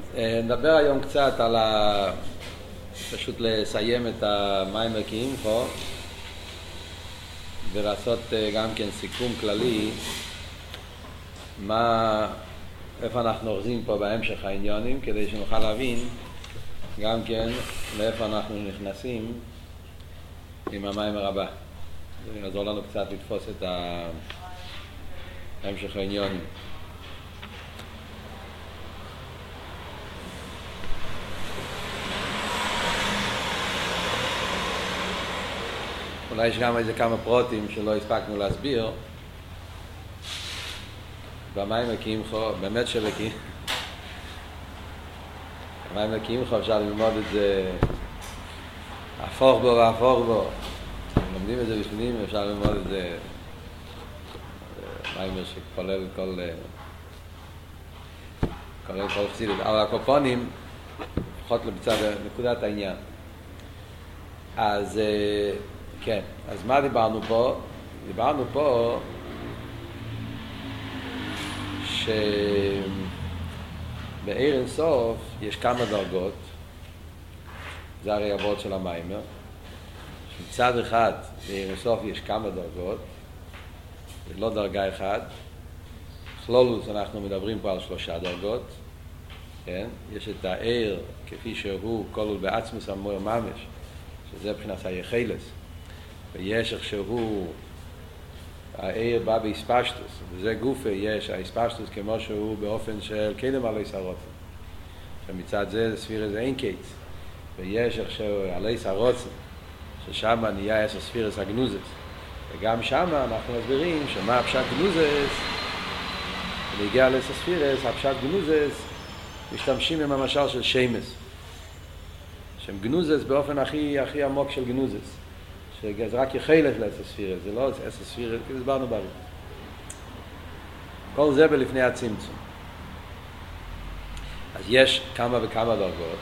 אז אה, נדבר היום קצת על ה... פשוט לסיים את המים הקים פה ולעשות אה, גם כן סיכום כללי מה, איפה אנחנו אוחזים פה בהמשך העניונים כדי שנוכל להבין גם כן לאיפה אנחנו נכנסים עם המים הרבה. זה יעזור לנו קצת לתפוס את ההמשך העניונים. אולי יש גם איזה כמה פרוטים שלא הספקנו להסביר. במים הקימחו, באמת שבקים, במים הקימחו אפשר ללמוד את זה הפוך בו והפוך בו. לומדים את זה בפנים, אפשר ללמוד את זה מיימר שכולל כל כולל כל חסידות. אבל הקופונים, לפחות בצד נקודת העניין. אז כן, אז מה דיברנו פה? דיברנו פה שבעיר אינסוף יש כמה דרגות, זה הרי אבות של המיימר. מצד אחד בעיר אינסוף יש כמה דרגות, זה לא דרגה אחת. כלולוס אנחנו מדברים פה על שלושה דרגות, כן? יש את העיר כפי שהוא כלול בעצמוס המויר ממש, שזה מבחינת היחלס. ויש איך שהוא העיר בא באספשטוס, וזה גופה יש, האספשטוס כמו שהוא באופן של קדם עלי סרוצן. שמצד זה ספיר איזה אין קיץ, ויש איך שהוא עלי סרוצן, ששם נהיה עשר ספירס הגנוזס. וגם שם אנחנו מסבירים שמה הפשט גנוזס, ונגיע לעשר ספירס, הפשט גנוזס, משתמשים עם המשל של שיימס. שהם גנוזס באופן הכי, הכי עמוק של גנוזס. שזה רק יחלף לעשר ספירה, זה לא עשר ספירה, כי הסברנו בעבר. כל זה בלפני הצמצום. אז יש כמה וכמה דרגות,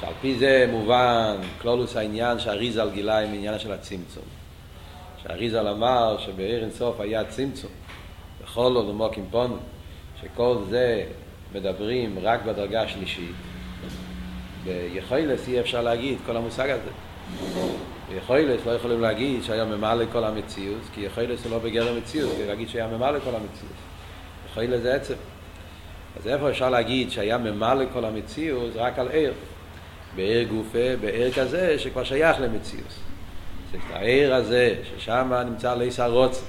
שעל פי זה מובן כלולוס העניין שהריזל גילה עם עניין של הצמצום. שהריזל אמר שבעיר אינסוף היה צמצום, בכל עוד ומוקים פונו, שכל זה מדברים רק בדרגה השלישית. ביכולס אי אפשר להגיד כל המושג הזה. יכולס לא יכולים להגיד שהיה ממלא כל המציאות, כי יכולס הוא לא בגדר מציאות, כדי להגיד שהיה ממלא כל המציאות. יכולס זה עצם. אז איפה אפשר להגיד שהיה ממלא כל המציאות? רק על עיר. בעיר גופה, בעיר כזה שכבר שייך למציאות. זה העיר הזה, ששם נמצא ליס הרוצן.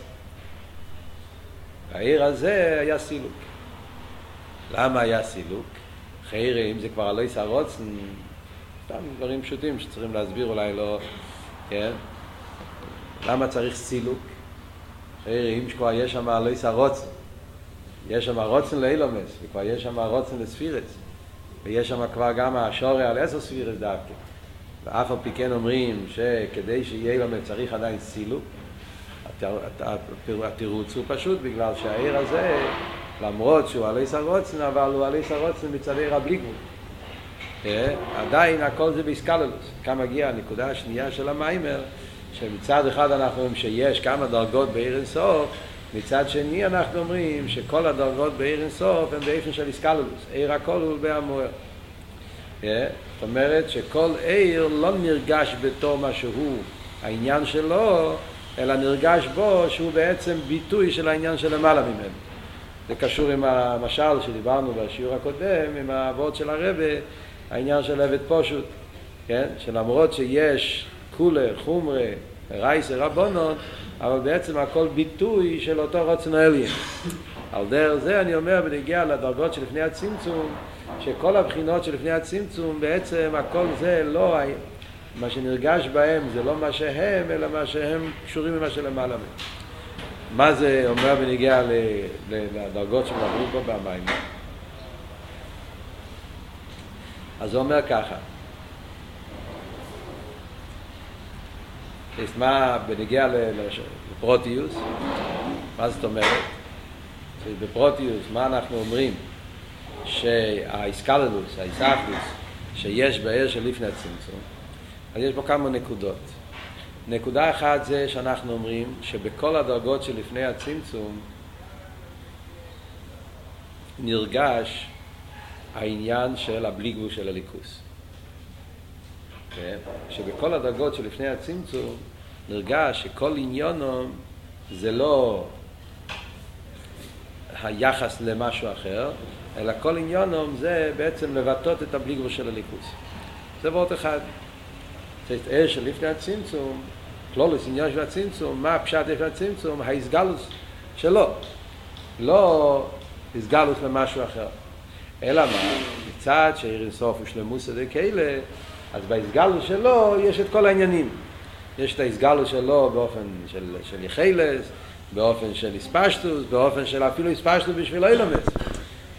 העיר הזה היה סילוק. למה היה סילוק? חיירי, אם זה כבר הליס הרוצן, סתם דברים פשוטים שצריכים להסביר אולי לא... כן? למה צריך סילוק? אם כבר יש שם ליס הרוצן, יש שם רוצן לאילומס, וכבר יש שם רוצן לספירס, ויש שם כבר גם השורי על עשר ספירס דווקא. ואף על פי כן אומרים שכדי שיהיה אילומס צריך עדיין סילוק. התירוץ הוא פשוט בגלל שהעיר הזה, למרות שהוא עלי הרוצן, אבל הוא עלי הרוצן מצד עיר הבלי גבול. עדיין הכל זה באיסקללוס. כאן מגיעה הנקודה השנייה של המיימר, שמצד אחד אנחנו אומרים שיש כמה דרגות בעיר אינסוף, מצד שני אנחנו אומרים שכל הדרגות בעיר אינסוף הן באופן של איסקללוס. עיר הכל הוא בהמוער. זאת אומרת שכל עיר לא נרגש בתור מה שהוא העניין שלו, אלא נרגש בו שהוא בעצם ביטוי של העניין של למעלה ממנו. זה קשור עם המשל שדיברנו בשיעור הקודם, עם האבות של הרבה, העניין של עבד פושוט, כן? שלמרות שיש קולר, חומרה, רייסה, רבונות, אבל בעצם הכל ביטוי של אותו רוצן העליין. על דרך זה אני אומר בנגיע לדרגות שלפני הצמצום, שכל הבחינות שלפני הצמצום בעצם הכל זה לא, מה שנרגש בהם זה לא מה שהם, אלא מה שהם קשורים למה שלמעלה מהם. מה זה אומר בנגיע לדרגות שמדברים פה במים? אז הוא אומר ככה, יש מה בנגיע לפרוטיוס, מה זאת אומרת? בפרוטיוס, מה אנחנו אומרים? שהאיסקלדוס, האיסאפדוס, שיש בעיר של לפני הצמצום, אז יש פה כמה נקודות. נקודה אחת זה שאנחנו אומרים שבכל הדרגות שלפני הצמצום נרגש העניין של הבלי גבול של הליכוס. כן? שבכל הדרגות שלפני הצמצום נרגש שכל עניונו זה לא היחס למשהו אחר, אלא כל עניונו זה בעצם לבטאות את הבלי גבול של הליכוס. זה ועוד אחד. זה ער של לפני הצמצום, כלולוס עניין של הצמצום, מה הפשט לפני הצמצום? ההסגלוס שלו. לא הסגלוס למשהו אחר. אלא מה? מצד שעיר אינסוף הוא שלמוס כאלה, אז בהסגלוס שלו יש את כל העניינים. יש את ההסגלוס שלו באופן של, של יחילס, באופן של הספשטוס, באופן של אפילו הספשטוס בשביל אילומס.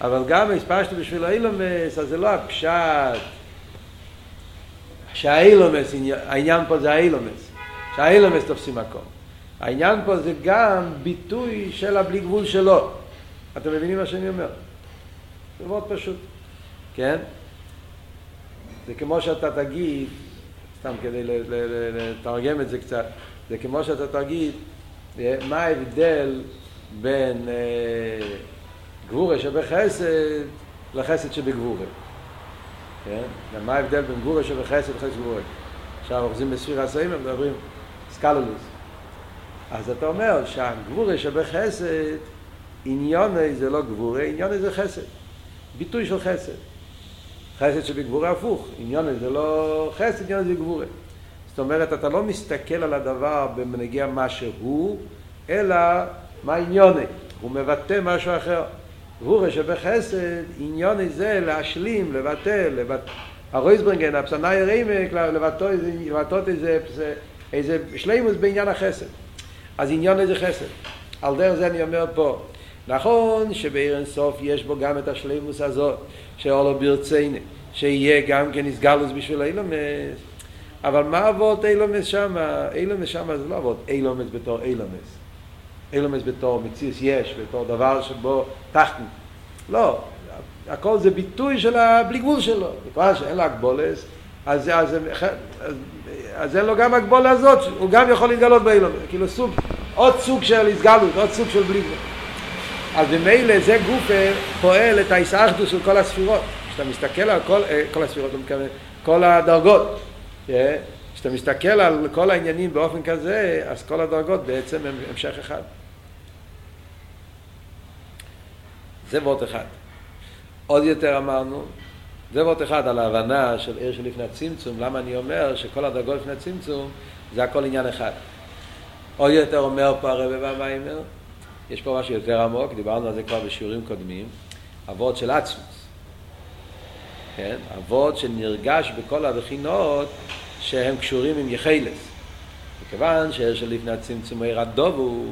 אבל גם הספשטוס בשביל אילומס, אז זה לא הפשט שהאילומס, העניין פה זה האילומס, שהאילומס תופסים מקום. העניין פה זה גם ביטוי של הבלי גבול שלו. אתם מבינים מה שאני אומר? זה מאוד פשוט, כן? זה כמו שאתה תגיד, סתם כדי לתרגם את זה קצת, זה כמו שאתה תגיד, מה ההבדל בין גבורה שבחסד לחסד שבגבורה. כן? מה ההבדל בין גבורה שבחסד לחסד שבגבורה? עכשיו אוחזים בספיר הסעים, מדברים סקלולוס. אז אתה אומר שהגבורה שבחסד, עניוני זה לא גבורה, עניוני זה חסד. ביטוי של חסד. חסד שבגבורה הפוך, עניוני זה לא חסד, עניוני זה גבורה. זאת אומרת, אתה לא מסתכל על הדבר במנהיגי מה שהוא, אלא מה עניוני. הוא מבטא משהו אחר. גבורה שבחסד, עניוני זה להשלים, לבטל, לבטא. הרויזברנגן, הפסנאי ריימק, לבטאות איזה, איזה שלימוס בעניין החסד. אז עניון איזה חסד. על דרך זה אני אומר פה, נכון שבעיר אינסוף יש בו גם את השלימוס הזאת, שאולו ברצייני, שיהיה גם כן הסגלוס בשביל אילומס, אבל מה אבות אילומס שמה? אילומס שמה זה לא אבות אילומס בתור אילומס. אילומס בתור מציאס יש, בתור דבר שבו תחתן. לא, הכל זה ביטוי של הבלי גבול שלו. בגלל שאין לו הגבולס, אז, אז, אז, אז אין לו גם הגבולה הזאת, הוא גם יכול להתגלות באילומס. כאילו סוג, עוד סוג של הסגלות, עוד סוג של בלי גבול. אז במילא זה גוף פועל את ההיסאחדוס של כל הספירות. כשאתה מסתכל על כל, כל הספירות, כל הדרגות. כשאתה מסתכל על כל העניינים באופן כזה, אז כל הדרגות בעצם הם המשך אחד. זה וורט אחד. עוד יותר אמרנו, זה וורט אחד על ההבנה של עיר שלפני הצמצום, למה אני אומר שכל הדרגות לפני הצמצום זה הכל עניין אחד. עוד יותר אומר פה הרב במיימר, יש פה משהו יותר עמוק, דיברנו על זה כבר בשיעורים קודמים, אבות של עצמוס. כן? אבות שנרגש בכל הבחינות שהם קשורים עם יחילס. מכיוון שיש לפני הצמצום עיר הדובוק,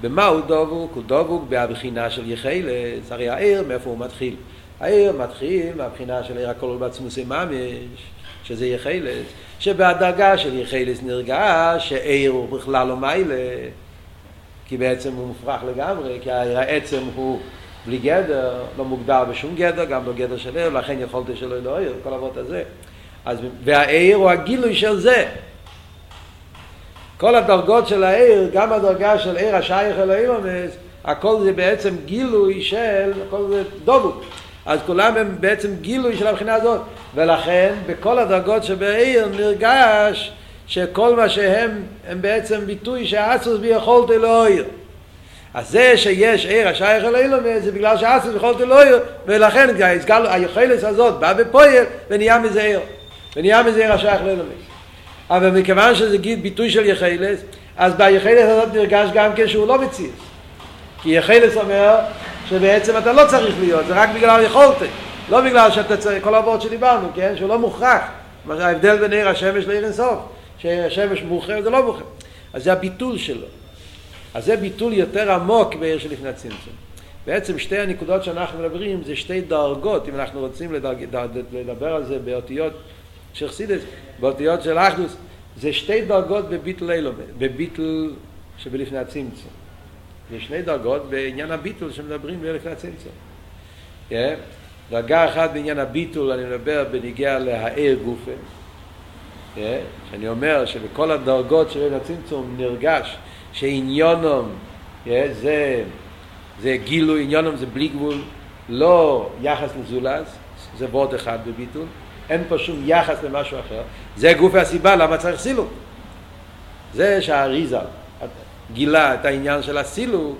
במה הוא דובוק? הוא דובוק בהבחינה של יחילס, הרי העיר מאיפה הוא מתחיל? העיר מתחיל מהבחינה של עיר הכלול בעצמוסי ממש, שזה יחילס, שבהדרגה של יחילס נרגש שעיר הוא בכלל לא מיילה, כי בעצם הוא מופרך לגמרי, כי העצם הוא בלי גדר, לא מוגדר בשום גדר, גם לא גדר של עיר, לכן יכולתי שלא לא עיר, כל אבות הזה. אז, והעיר הוא הגילוי של זה. כל הדרגות של העיר, גם הדרגה של עיר השייך אל האילומס, הכל זה בעצם גילוי של, הכל זה דובוק. אז כולם הם בעצם גילוי של הבחינה הזאת. ולכן בכל הדרגות שבעיר נרגש שכל מה שהם הם בעצם ביטוי שהאצוס ביכולת אלוהיר. אז זה שיש עיר השייך אל אילומס זה בגלל שהאצוס ביכולת אלוהיר ולכן היכולת הזאת באה בפועל ונהיה מזה עיר. ונהיה מזה עיר השייך לאילומס. אבל מכיוון שזה גיד ביטוי של יחילס, אז ביחילס הזאת נרגש גם כן שהוא לא מציץ. כי יחילס אומר שבעצם אתה לא צריך להיות, זה רק בגלל היכולת. לא בגלל שאתה צריך, כל העבוד שדיברנו, כן? שהוא לא מוכרח. ההבדל בין עיר השמש לעיר אינסוף, שהשמש מוכרח זה לא מוכרח. אז זה הביטול שלו. אז זה ביטול יותר עמוק בעיר שלפני הצמצום. בעצם שתי הנקודות שאנחנו מדברים זה שתי דרגות, אם אנחנו רוצים לדרג, לדבר על זה באותיות של חסידס, באותיות של אחדוס, זה שתי דרגות בביטל אילומד, בביטל שבלפני הצמצום. זה שני דרגות בעניין הביטול שמדברים בלפני הצמצום. Yeah. דרגה אחת בעניין הביטול, אני מדבר בניגיע להאר גופה. שאני אומר שבכל הדרגות של בלפני הצמצום נרגש שעניונום yeah, זה, זה גילוי, עניונום זה בלי גבול, לא יחס לזולז, זה וורד אחד בביטול, אין פה שום יחס למשהו אחר, זה גוף הסיבה למה צריך סילוק. זה שהאריזה גילה את העניין של הסילוק,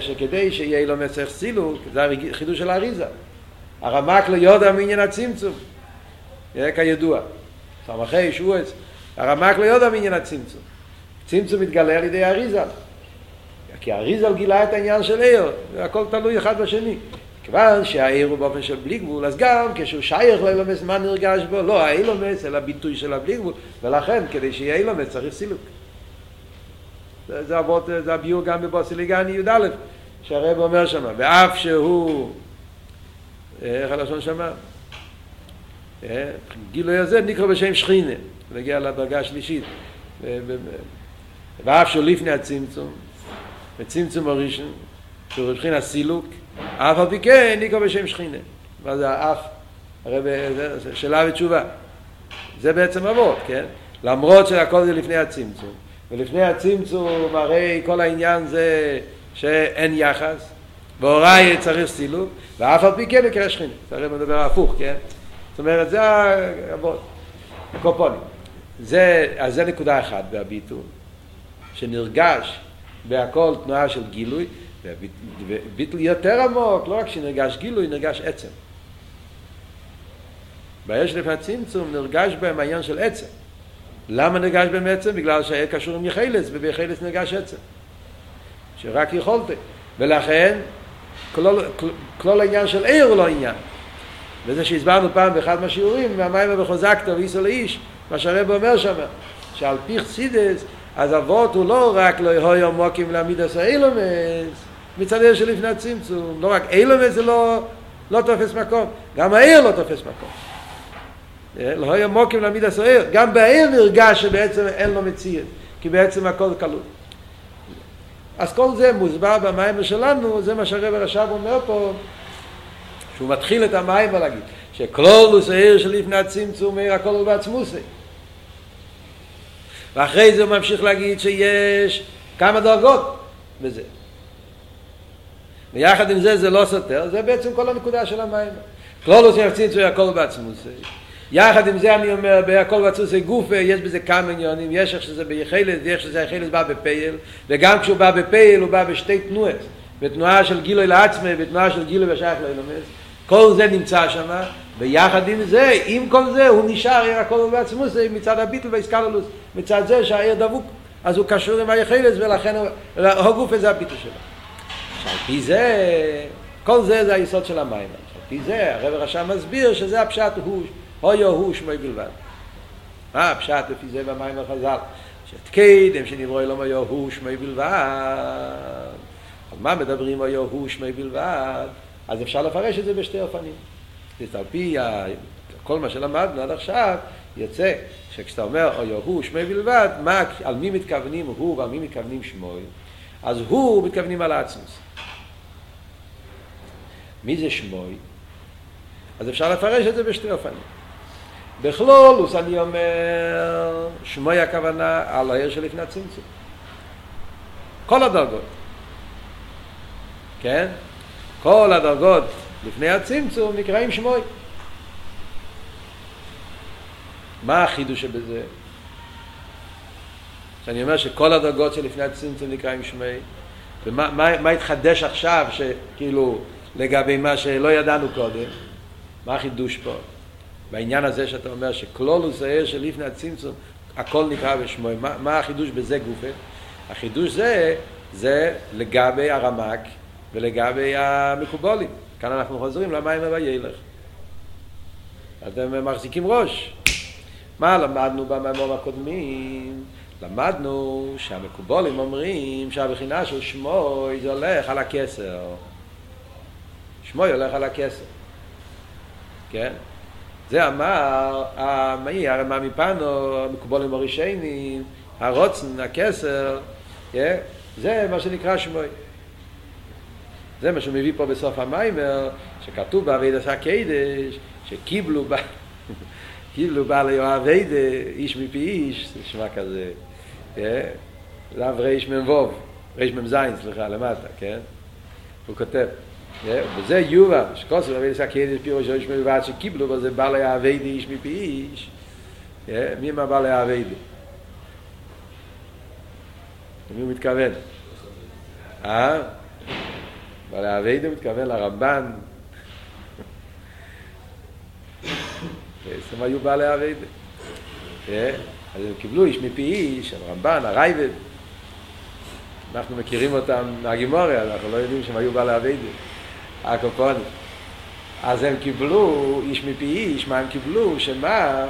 שכדי שיהיה לו מצח סילוק, זה החידוש של האריזה. הרמק לא יודע מעניין הצמצום, כידוע. סמכי שבועץ, הרמק לא יודע מעניין הצמצום. צמצום מתגלה על ידי האריזה. כי האריזה גילה את העניין של עיר, הכל תלוי אחד בשני. כיוון שהעיר הוא באופן של בלי גבול, אז גם כשהוא שייך לאילומס, מה נרגש בו? לא האילומס, אלא ביטוי של הבלי גבול, ולכן כדי שיהיה אילומס צריך סילוק. זה, זה, עבוד, זה הביור גם בבוסיליגני י"א, שהרב אומר שם, ואף שהוא, איך הלשון שמה? גילוי הזה נקרא בשם שכינה, נגיע לדרגה השלישית. ואף שהוא לפני הצמצום, וצמצום הראשון, שהוא מבחינת סילוק, אף על פי כן נקרא בשם שכינה. מה זה האף? הרי זה שאלה ותשובה. זה בעצם אבות, כן? למרות שהכל זה לפני הצמצום. ולפני הצמצום הרי כל העניין זה שאין יחס, והוראי צריך סילוק, ואף על פי כן נקרא שכינה. זה הרי מדבר הפוך, כן? זאת אומרת, זה האבות. קופונים. זה, אז זה נקודה אחת בהביטול, שנרגש בהכל תנועה של גילוי, וביטול יותר עמוק, לא רק שנרגש גילוי, נרגש עצם. ביש לפני הצמצום נרגש בהם העניין של עצם. למה נרגש בהם עצם? בגלל שהיה קשור עם יחלס, וביחלס נרגש עצם. שרק יכולתי. ולכן, כלול, כלול העניין של עיר הוא לא עניין. וזה שהסברנו פעם באחד מהשיעורים, מהמים וחוזקתו ואיסו לאיש, מה שהרב אומר שם, שעל פי חסידס, אז אבות הוא לא רק לא יהיו עמוקים להעמיד עשה אילומס, מצד אלה שלפני הצמצום, לא רק אילומס זה לא, לא תופס מקום, גם העיר לא תופס מקום. לא יהיו עמוקים להעמיד עשה עיר, גם בעיר נרגש שבעצם אין לו מציאות, כי בעצם הכל כלול. אז כל זה מוסבר במים שלנו, זה מה שהרב הרש"ב אומר פה, שהוא מתחיל את המים ולהגיד, שקלולוס העיר שלפני הצמצום העיר הכל הוא בעצמוסי. ואחרי זה הוא ממשיך להגיד שיש כמה דרגות בזה. ויחד עם זה זה לא סותר, זה בעצם כל הנקודה של המים. כלולוס יחצין הכל בעצמוס. יחד עם זה אני אומר, בהכל בעצמוס גוף, יש בזה כמה עניונים, יש איך שזה ביחלת, יש שזה היחלת בא בפייל, וגם כשהוא בא בפייל הוא בא בשתי תנועות, בתנועה של גילוי לעצמי, בתנועה של גילוי ושייך לאילומס. כל זה נמצא שם, ויחד עם זה, עם כל זה, הוא נשאר עיר הכל בעצמוס מצד הביטל והאיסקללוס, מצד זה שהעיר דבוק, אז הוא קשור עם היחלס ולכן הגוף זה הביטל שלו. עכשיו, פי זה, כל זה זה היסוד של המים. עכשיו, פי זה, הרב הרשם מסביר שזה הפשט הוא, הויו הוא שמוי בלבד. מה הפשט לפי זה במים החז"ל? שתקדם שנברוא אלום היו הוא שמוי בלבד. על מה מדברים היו הוא שמוי בלבד? אז אפשר לפרש את זה בשתי אופנים. על פי כל מה שלמדנו עד עכשיו, יוצא שכשאתה אומר או יהוא שמי בלבד, מה, על מי מתכוונים הוא ועל מי מתכוונים שמוי? אז הוא מתכוונים על העצמוס. מי זה שמוי? אז אפשר לפרש את זה בשתי אופנים. בכלולוס אני אומר, שמוי הכוונה על העיר שלפני הצמצום. כל הדרגות. כן? כל הדרגות לפני הצמצום נקראים שמוי. מה החידוש שבזה? שאני אומר שכל הדרגות שלפני הצמצום נקראים שמי, ומה מה, מה התחדש עכשיו שכאילו לגבי מה שלא ידענו קודם? מה החידוש פה? בעניין הזה שאתה אומר שכלולוס העיר שלפני הצמצום הכל נקרא בשמוי, מה, מה החידוש בזה גופה? החידוש זה, זה לגבי הרמק ולגבי המקובולים. כאן אנחנו חוזרים למים וילך. אתם מחזיקים ראש. מה למדנו במאמרים הקודמים? למדנו שהמקובולים אומרים שהבחינה של שמוי זה הולך על הכסר. שמוי הולך על הכסר. כן? זה אמר, מי, הרי מה מפנו, המקובולים הראשונים, הרוצן, הכסר, כן? זה מה שנקרא שמוי. זה מה שהוא מביא פה בסוף המיימר, שכתוב בעביד עשה קדש, שקיבלו בה, קיבלו בעלי אוהבידה, איש מפי איש, זה נשמע כזה, לאו ריש מ"ו, ריש מ"ז, סליחה, למטה, כן? הוא כותב, וזה יובה, שקוסר רבי לסקיידש פירוש ראש מלבד שקיבלו בזה בעלי האביידי איש מפי איש. מי מה בעלי האביידי? למי הוא מתכוון? אה? בעלי האביידי מתכוון לרמב"ן. בעצם היו בעלי האביידי. אז הם קיבלו איש מפי איש, הרמב"ן, הרייבד. אנחנו מכירים אותם מהגימוריה, אנחנו לא יודעים שהם היו בעלי אביידי. הקופונים. אז הם קיבלו, איש מפי איש, מה הם קיבלו? שמה?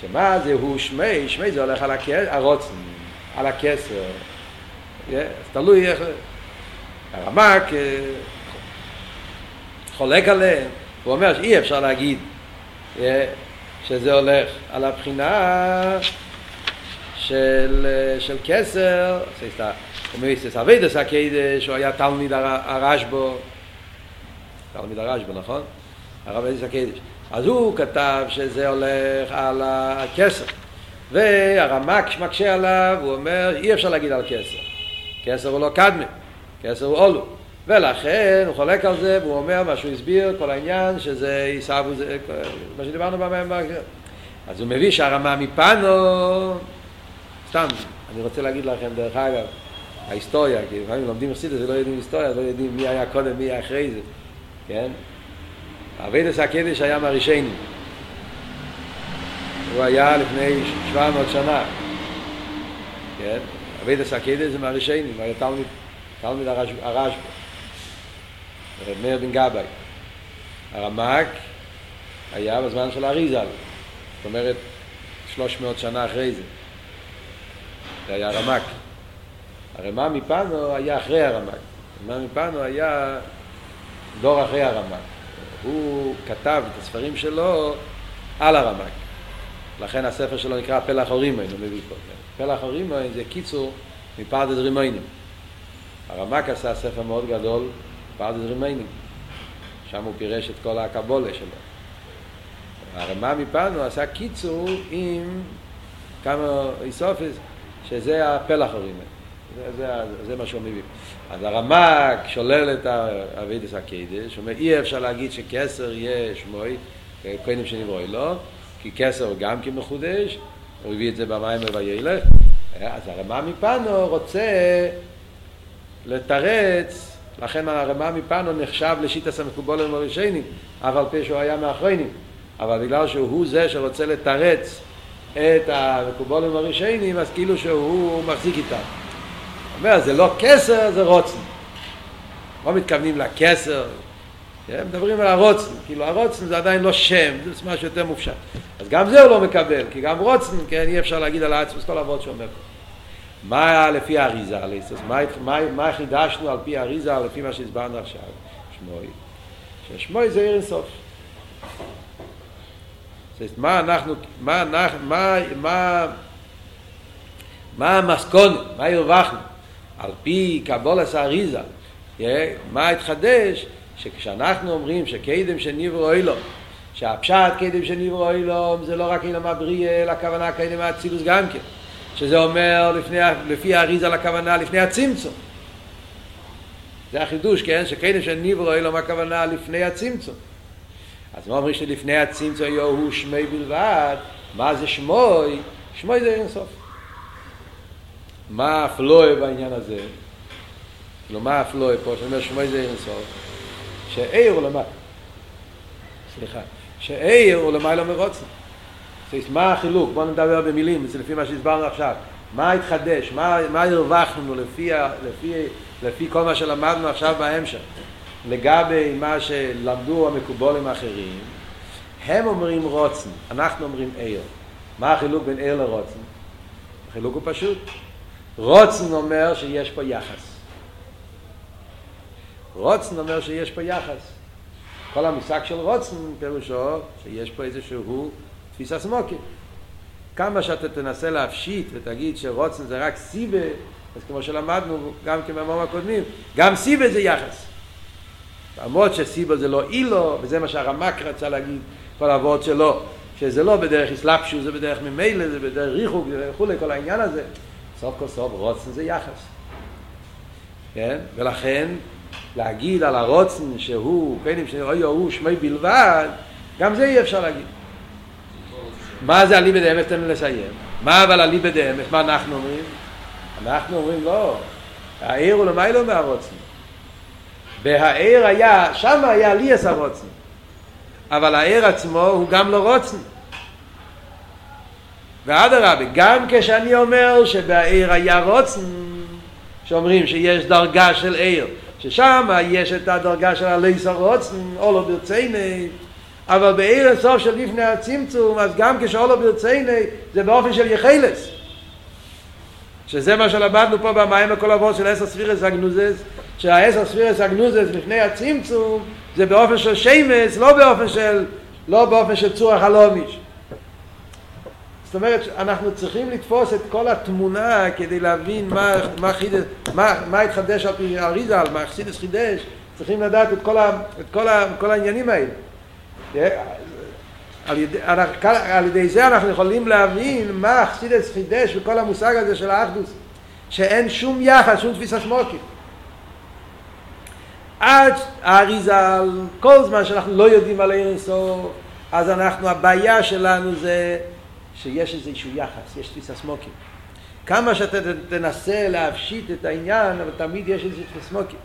שמה זה הוא שמי, שמי זה הולך על הרוצן, על הכסר. תלוי איך... הרמק חולק עליהם, הוא אומר שאי אפשר להגיד שזה הולך על הבחינה של, של כסר, סליחה, הוא אומר, ססאבידס הקדש, הוא היה תלמיד הרשב"ו, תלמיד הרשב"א, נכון? הרב אליס הקדש. אז הוא כתב שזה הולך על הכסר. והרמק מקשה עליו, הוא אומר, אי אפשר להגיד על כסר. כסר הוא לא קדמי, כסר הוא אולו. ולכן הוא חולק על זה, והוא אומר מה שהוא הסביר, כל העניין, שזה עיסאוו, מה שדיברנו במים אז הוא מביא שהרמה מפנו, סתם, אני רוצה להגיד לכם, דרך אגב, ההיסטוריה, כי לפעמים לומדים חסידות ולא יודעים היסטוריה, לא יודעים מי היה קודם, מי היה אחרי זה. כן? אבידס הקדש היה מהראשונים. הוא היה לפני 700 שנה. כן? אבידס הקדש זה מהראשונים, הוא היה תלמיד, תלמיד הרשב"א. מאיר בן גבאי. הרמ"ק היה בזמן של אריזל. זאת אומרת, 300 שנה אחרי זה. זה היה הרמ"ק. הרמ"א מפנו היה אחרי הרמ"ק. הרמ"א מפנו היה דור אחרי הרמק. הוא כתב את הספרים שלו על הרמק. לכן הספר שלו נקרא פלח הרימון, הוא מביא פה. כן. פלח הרימון זה קיצור מפרדס רימונים. הרמק עשה ספר מאוד גדול, פרדס רימונים. שם הוא פירש את כל הקבולה שלו. הרמ"א מפנו עשה קיצור עם כמה איסופס, שזה הפלח הרימון. זה, זה, זה מה שהוא מביא. אז הרמ"ק שולל את אבידס הוא אומר אי אפשר להגיד שכסר יהיה שמוי, קודם שנברואי לו, כי כסר גם כמחודש, הוא הביא את זה במים וילך, אז הרמ"א מפנו רוצה לתרץ, לכן הרמ"א מפנו נחשב לשיטס המקובולים הראשונים, אף על פי שהוא היה מאחרונים, אבל בגלל שהוא זה שרוצה לתרץ את המקובולים הראשונים, אז כאילו שהוא מחזיק איתם. אומר, זה לא כסר, זה רוצן. לא מתכוונים לכסר, כן? מדברים על הרוצן, כאילו הרוצן זה עדיין לא שם, זה משהו יותר מופשט. אז גם זה הוא לא מקבל, כי גם רוצן, כן, אי אפשר להגיד על העצמוס כל אבות שאומר פה. מה לפי האריזה, מה, מה, מה חידשנו על פי האריזה, לפי מה שהסברנו עכשיו? שמוי. ששמוי זה עיר אינסוף. מה אנחנו, מה, מה, מה, מה המסכונת, מה הרווחנו? על פי קבולס האריזה, מה התחדש? שכשאנחנו אומרים שקדם שנברו אילום, שהפשט קדם שנברו אילום זה לא רק אילום הבריאה, אלא הכוונה קדם האצילוס גם כן. שזה אומר לפני, לפי האריזה לכוונה לפני הצמצום. זה החידוש, כן? שקדם שנברו אילום הכוונה לפני הצמצום. אז מה אומרים שלפני הצמצום יהיו שמי בלבד? מה זה שמוי? שמוי זה אינסוף. מה הפלואי בעניין הזה? כאילו מה הפלואי פה, שאומר שמוי זה אינסוף? שאיר הוא למעלה. סליחה. שאיר הוא למעלה מרוצן. מה החילוק? בואו נדבר במילים, זה לפי מה שהסברנו עכשיו. מה התחדש? מה, מה הרווחנו לפי, לפי, לפי כל מה שלמדנו עכשיו בהמשך? לגבי מה שלמדו המקובולים האחרים, הם אומרים רוצן, אנחנו אומרים עיר. מה החילוק בין עיר לרוצן? החילוק הוא פשוט. רוצן אומר שיש פה יחס. רוצן אומר שיש פה יחס. כל המושג של רוצן פירושו שיש פה איזשהו תפיסה סמוקית. כמה שאתה תנסה להפשיט ותגיד שרוצן זה רק סיבה, אז כמו שלמדנו גם כמאמרים הקודמים, גם סיבה זה יחס. למרות שסיבה זה לא אילו, וזה מה שהרמק רצה להגיד, כל העבוד שלו, שזה לא בדרך אסלאפשו, זה בדרך ממילא, זה בדרך ריחוק וכולי, כל העניין הזה. סוף כל סוף רוצן זה יחס. כן? ולכן להגיד על הרוצן שהוא, בין אם שאוי הוא שמי בלבד, גם זה אי אפשר להגיד. מה זה אליבא דאמס? תן לי לסיים. מה אבל אליבא דאמס? מה אנחנו אומרים? אנחנו אומרים לא, העיר הוא למיילו מהרוצן. בהעיר היה, שם היה לי ליאס הרוצן. אבל העיר עצמו הוא גם לא רוצן. ואדרבה, גם כשאני אומר שבעיר היה רוצן, שאומרים שיש דרגה של עיר, ששם יש את הדרגה של הליס הרוצן, אולו ברצייני, אבל בעיר הסוף של לפני הצמצום, אז גם כשאולו ברצייני, זה באופן של יחילס. שזה מה שלמדנו פה במים הכל עבור של עשר ספירס הגנוזס, שהעשר ספירס הגנוזס לפני הצמצום, זה באופן של שמס, לא באופן של, לא באופן של צור החלומיש. זאת אומרת, אנחנו צריכים לתפוס את כל התמונה כדי להבין מה, מה, חידש, מה, מה התחדש על פי אריזה, מה חסידס חידש, צריכים לדעת את כל, ה, את כל, ה, כל העניינים האלה. על ידי, על ידי זה אנחנו יכולים להבין מה חסידס חידש וכל המושג הזה של האחדוס, שאין שום יחס, שום תפיסה שמוקית. עד האריזה, כל זמן שאנחנו לא יודעים על אינסוף, אז אנחנו, הבעיה שלנו זה שיש איזשהו יחס, יש תפיסה סמוקים. כמה שאתה תנסה להפשיט את העניין, אבל תמיד יש איזשהו תפיסה סמוקים.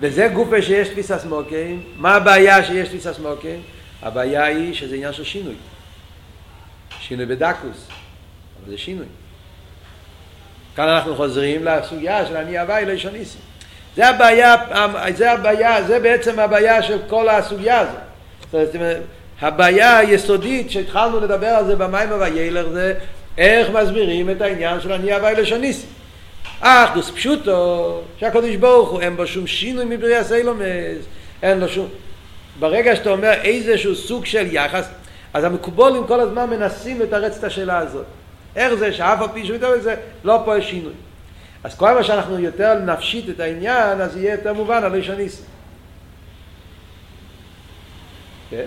וזה גופה שיש תפיסה סמוקים. מה הבעיה שיש תפיסה סמוקים? הבעיה היא שזה עניין של שינוי. שינוי בדקוס, אבל זה שינוי. כאן אנחנו חוזרים לסוגיה של אני הוואי לא ישוניסי. זה הבעיה, זה הבעיה, זה בעצם הבעיה של כל הסוגיה הזאת. זאת אומרת, הבעיה היסודית שהתחלנו לדבר על זה במים וילר זה איך מסבירים את העניין של אני הווי לשוניסי. אחדוס פשוטו שהקדוש ברוך הוא אין בו שום שינוי מבריאה סיילומס אין לו שום ברגע שאתה אומר איזשהו סוג של יחס אז המקובולים כל הזמן מנסים לתרץ את השאלה הזאת איך זה שאף על פי שהוא מתאר זה לא פועל שינוי אז כל מה שאנחנו יותר נפשיט את העניין אז יהיה יותר מובן על לשוניסי כן?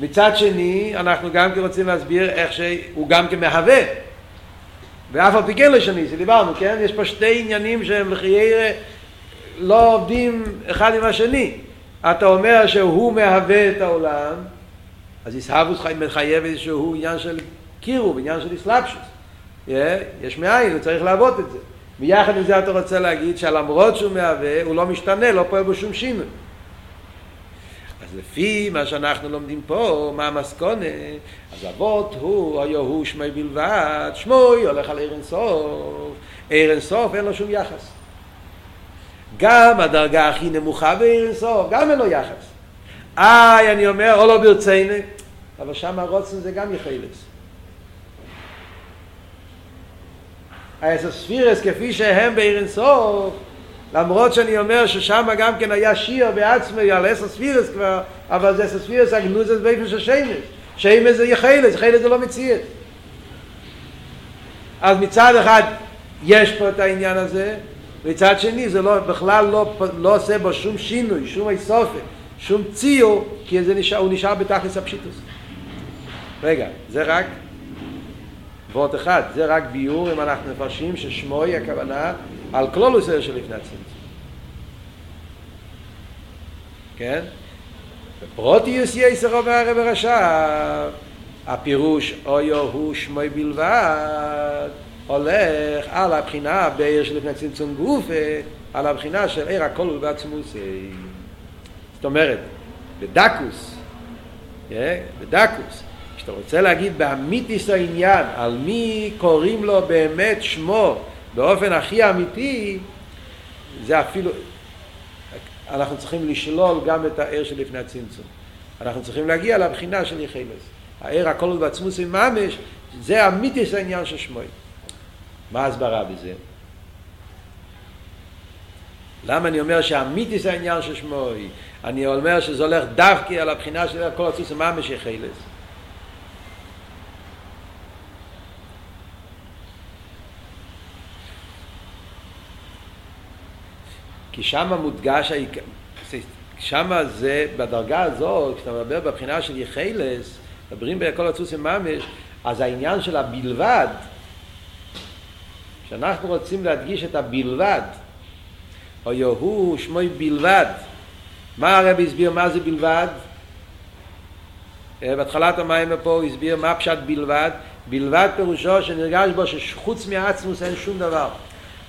מצד שני, אנחנו גם כן רוצים להסביר איך שהוא גם כן מהווה. ואף על פי כן לשני, שדיברנו, כן? יש פה שתי עניינים שהם לחיירה לא עובדים אחד עם השני. אתה אומר שהוא מהווה את העולם, אז ישהבוס מחייב איזשהו עניין של קירוב, עניין של אסלאפשוס. יש מאין, הוא צריך לעבוד את זה. ויחד עם זה אתה רוצה להגיד שלמרות שהוא מהווה, הוא לא משתנה, לא פועל בו שום שינוי. אז לפי מה שאנחנו לומדים פה, מה המסכונה? אז אבות הוא, היו הוא שמי בלבד, שמוי הולך על עיר אינסוף, עיר אינסוף אין לו שום יחס. גם הדרגה הכי נמוכה אינסוף, גם אין לו יחס. איי, אני אומר, או לא ברציני, אבל שם הרוצן זה גם יחילס. האסספירס כפי שהם בעיר אינסוף, למרות שאני אומר ששם גם כן היה שיר בעצמי על עשר ספירס כבר, אבל זה עשר ספירס הגנוזס באיפה של שמש. שמש זה יחילס, יחילס זה לא מציאות. אז מצד אחד יש פה את העניין הזה, מצד שני זה לא, בכלל לא, לא עושה בו שום שינוי, שום איסופת, שום ציור, כי זה נשאר, הוא נשאר בתכלס הפשיטוס. רגע, זה רק ועוד אחד, זה רק ביור אם אנחנו מפרשים ששמוי הכוונה על כלולוס של לפני הצמצום. כן? בפרוטיוס יסר אומר הרב הרש"ב, הפירוש אויו הוא שמוי בלבד, הולך על הבחינה בעיר של לפני צמצום גופה, על הבחינה של עיר הכל בעצמוס. זאת אומרת, בדקוס, בדקוס, כשאתה רוצה להגיד באמיתיס העניין, על מי קוראים לו באמת שמו באופן הכי אמיתי, זה אפילו, אנחנו צריכים לשלול גם את הער שלפני הצמצום. אנחנו צריכים להגיע לבחינה של יחילס. הער הכל בעצמוס עם ממש, זה אמיתיס העניין של שמוי. מה ההסברה בזה? למה אני אומר שאמיתיס העניין של שמוי? אני אומר שזה הולך דווקא על הבחינה של עצמוס עם ממש יחילס. כי שם מודגש שם זה, בדרגה הזאת, כשאתה מדבר בבחינה של יחילס, מדברים בכל הצוסים ממש, אז העניין של הבלבד, כשאנחנו רוצים להדגיש את הבלבד, או יהוא שמוי בלבד, מה הרב הסביר מה זה בלבד? בהתחלת המים פה הוא הסביר מה פשט בלבד. בלבד פירושו שנרגש בו שחוץ מעצמוס אין שום דבר.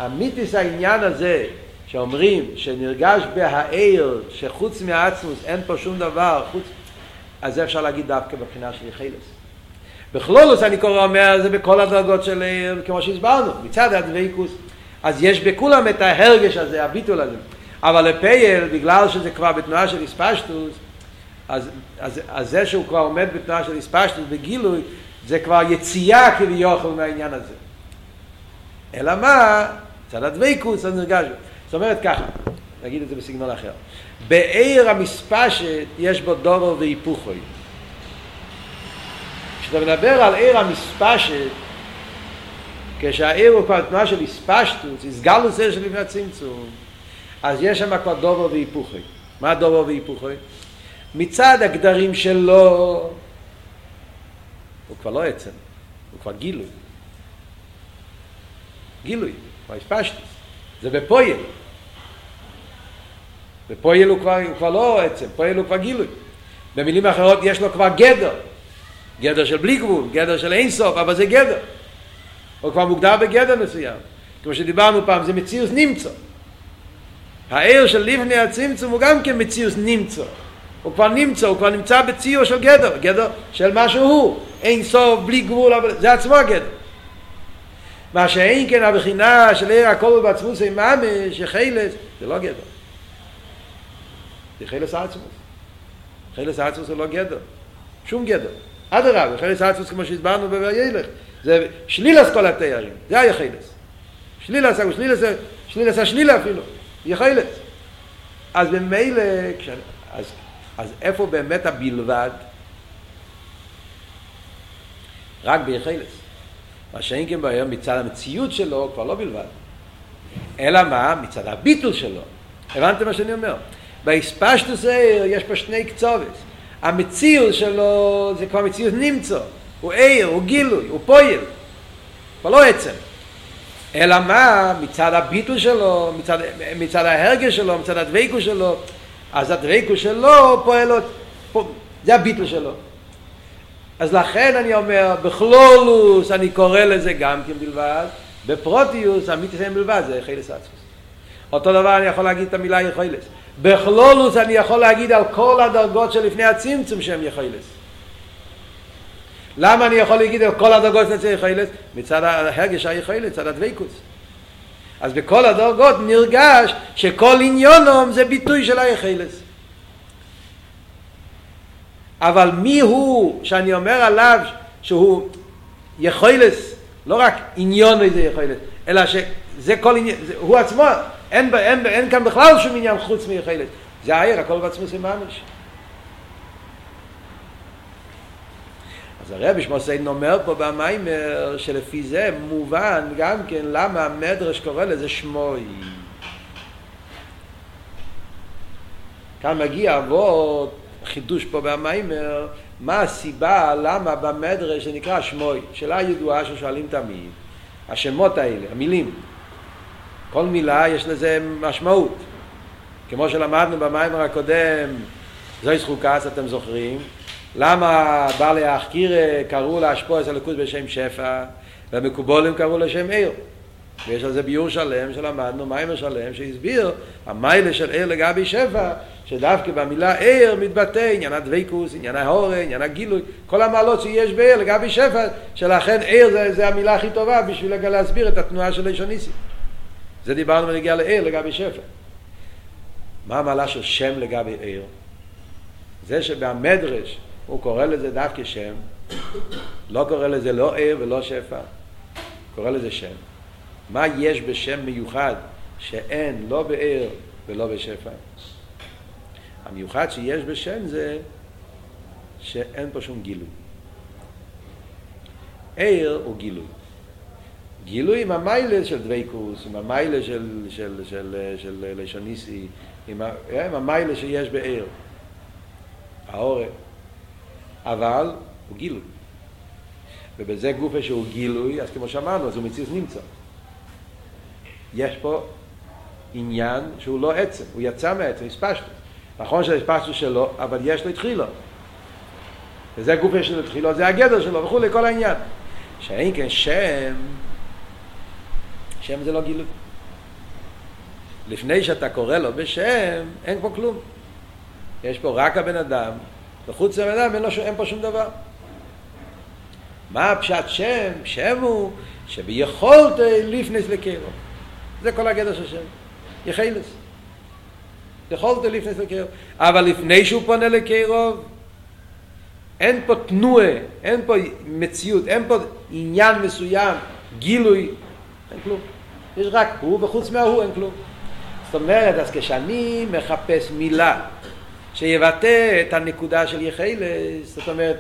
אמיתיס העניין הזה שאומרים שנרגש בהעיר שחוץ מעצמוס אין פה שום דבר חוץ אז זה אפשר להגיד דווקא בבחינה של יחילס בכלולוס אני קורא אומר זה בכל הדרגות של כמו שהסברנו מצד הדבקוס אז יש בכולם את ההרגש הזה הביטול הזה. אבל לפייל בגלל שזה כבר בתנועה של הספשטוס אז, אז, אז זה שהוא כבר עומד בתנועה של הספשטוס בגילוי זה כבר יציאה כביכול מהעניין הזה. אלא מה? צד הדבקוס אז נרגש זאת אומרת ככה נגיד את זה בסגנון אחר. בעיר המספשת יש בו דובר והיפוכוי כשאתה מדבר על עיר המספשת כשהעיר הוא כבר תנועה של הספשטוס, הסגלוס זה של לפני הצמצום אז יש שם כבר דובר והיפוכי מה דובר והיפוכי? מצד הגדרים שלו הוא כבר לא עצם, הוא כבר גילוי גילוי, כבר הספשטוס זה בפויל ופועל הוא כבר, הוא כבר לא עצם, פועל הוא כבר גילוי. במילים אחרות יש לו כבר גדר. גדר של בלי גבול, גדר של אין סוף, אבל זה גדר. הוא כבר מוגדר בגדר מסוים. כמו שדיברנו פעם, זה מציאוס נמצא. העיר של לפני הצמצום הוא גם כן מציאוס נמצא. הוא כבר נמצא, הוא כבר נמצא בציור של גדר, גדר של מה שהוא. אין סוף, בלי גבול, אבל זה עצמו הגדר. מה שאין כן הבחינה של עיר הכל בעצמוס עם ממש, יחילס, זה לא גדר. זה חילס עצמוס. חילס עצמוס זה לא גדר. שום גדר. אדרבה, חילס עצמוס כמו שהסברנו בוילך. זה שלילס כל התיירים. זה היה חילס. שלילס, שלילס, שלילס השלילה אפילו. יהיה חילס. אז במילא, אז, אז איפה באמת הבלבד? רק ביחילס. מה שאין כן ביום מצד המציאות שלו כבר לא בלבד. אלא מה? מצד הביטול שלו. הבנתם מה שאני אומר? בהספשטוס יש פה שני קצובס. המציאות שלו זה כבר מציאות נמצא. הוא עיר, הוא גילוי, הוא פועל. כבר לא עצם. אלא מה? מצד הביטול שלו, מצד, מצד ההרגש שלו, מצד הדבקו שלו, אז הדבקו שלו פועל עוד, זה הביטול שלו. אז לכן אני אומר, בכלולוס אני קורא לזה גם כן בלבד, בפרוטיוס אמיתיס בלבד זה חילס עצמוס. אותו דבר אני יכול להגיד את המילה יכולס. בכלולוס אני יכול להגיד על כל הדרגות שלפני הצמצום שהם יכולס. למה אני יכול להגיד על כל הדרגות שלפני יכולס? מצד ההרגש היכולס, מצד הדבקוס. אז בכל הדרגות נרגש שכל עניונום זה ביטוי של היכולס. אבל מי הוא שאני אומר עליו שהוא יכולס, לא רק עניון איזה יכולס, אלא שזה כל עניין, הוא עצמו, אין, אין, אין כאן בכלל שום עניין חוץ מיכלת. זה העיר, הכל בעצמו זה ממש. אז הרבי שמוסיין אומר פה במיימר שלפי זה מובן גם כן למה המדרש קורא לזה שמוי. כאן מגיע אבות חידוש פה במיימר מה הסיבה למה במדרש זה נקרא שמוי. שאלה ידועה ששואלים תמיד. השמות האלה, המילים, כל מילה יש לזה משמעות. כמו שלמדנו במיימר הקודם, זוהי זכוקס, אתם זוכרים, למה בעלי האחקיר קראו להשפוע את הליכוז בשם שפע, והמקובולים קראו לשם עיר. ויש על זה ביור שלם שלמדנו, מיימר שלם, שהסביר המיילה של עיר לגבי שפע, שדווקא במילה עיר מתבטא עניין הדבקוס, עניין ההורה, עניין הגילוי, כל המעלות שיש בעיר לגבי שפע, שלכן עיר זה, זה המילה הכי טובה בשביל להסביר את התנועה של אישוניסי. זה דיברנו בנגיע לעיר לגבי שפע. מה המעלה של שם לגבי עיר? זה שבמדרש הוא קורא לזה דווקא שם, לא קורא לזה לא עיר ולא שפע, קורא לזה שם. מה יש בשם מיוחד שאין לא בעיר ולא בשפע? המיוחד שיש בשם זה שאין פה שום גילוי. עיר הוא גילוי. גילוי עם המיילה של דוויקוס, עם המיילה של, של, של, של, של לשוניסי, עם, עם המיילה שיש בעיר, העורף, אבל הוא גילוי. ובזה גופה שהוא גילוי, אז כמו שאמרנו, אז הוא מציץ נמצא. יש פה עניין שהוא לא עצם, הוא יצא מעצם, הספשת. נכון פסטוס שלו, אבל יש לו התחילו. וזה גופה של התחילו, זה הגדר שלו וכולי, כל העניין. שאין כן שם, שם זה לא גילוי. לפני שאתה קורא לו בשם, אין פה כלום. יש פה רק הבן אדם, וחוץ מהבן אדם אין, אין פה שום דבר. מה הפשט שם? שם הוא שביכולת לפנס לקרו. זה כל הגדר של שם. יחילס. יכולת לפנס לקרו. אבל לפני שהוא פונה לקרו, אין פה תנועה, אין פה מציאות, אין פה עניין מסוים, גילוי, אין כלום. יש רק הוא, וחוץ מההוא אין כלום. זאת אומרת, אז כשאני מחפש מילה שיבטא את הנקודה של יחילס, זאת אומרת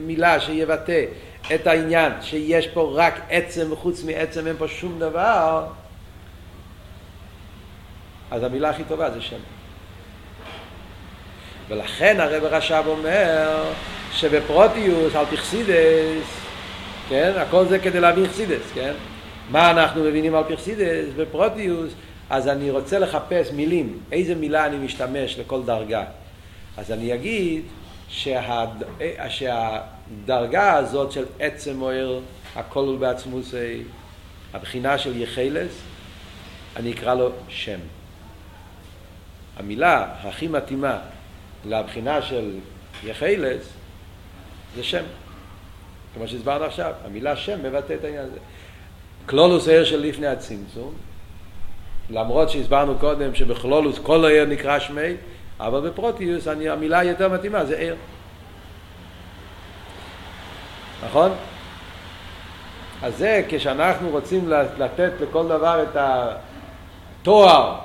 מילה שיבטא את העניין שיש פה רק עצם וחוץ מעצם אין פה שום דבר, אז המילה הכי טובה זה שם. ולכן הרב רש"ב אומר שבפרוטיוס, על פרסידס, כן, הכל זה כדי להבין חסידס, כן? מה אנחנו מבינים על פרסידס? בפרוטיוס אז אני רוצה לחפש מילים, איזה מילה אני משתמש לכל דרגה. אז אני אגיד שהד... שהדרגה הזאת של עצם אוהר, הכל הוא בעצמוסי, הבחינה של יחלס, אני אקרא לו שם. המילה הכי מתאימה לבחינה של יחלס זה שם. כמו שהסברנו עכשיו, המילה שם מבטא את העניין הזה. כלולוס הער של לפני הצמצום, למרות שהסברנו קודם שבכלולוס כל הער נקרא שמי, אבל בפרוטיוס אני, המילה היותר מתאימה זה ער. נכון? אז זה כשאנחנו רוצים לתת לכל דבר את התואר,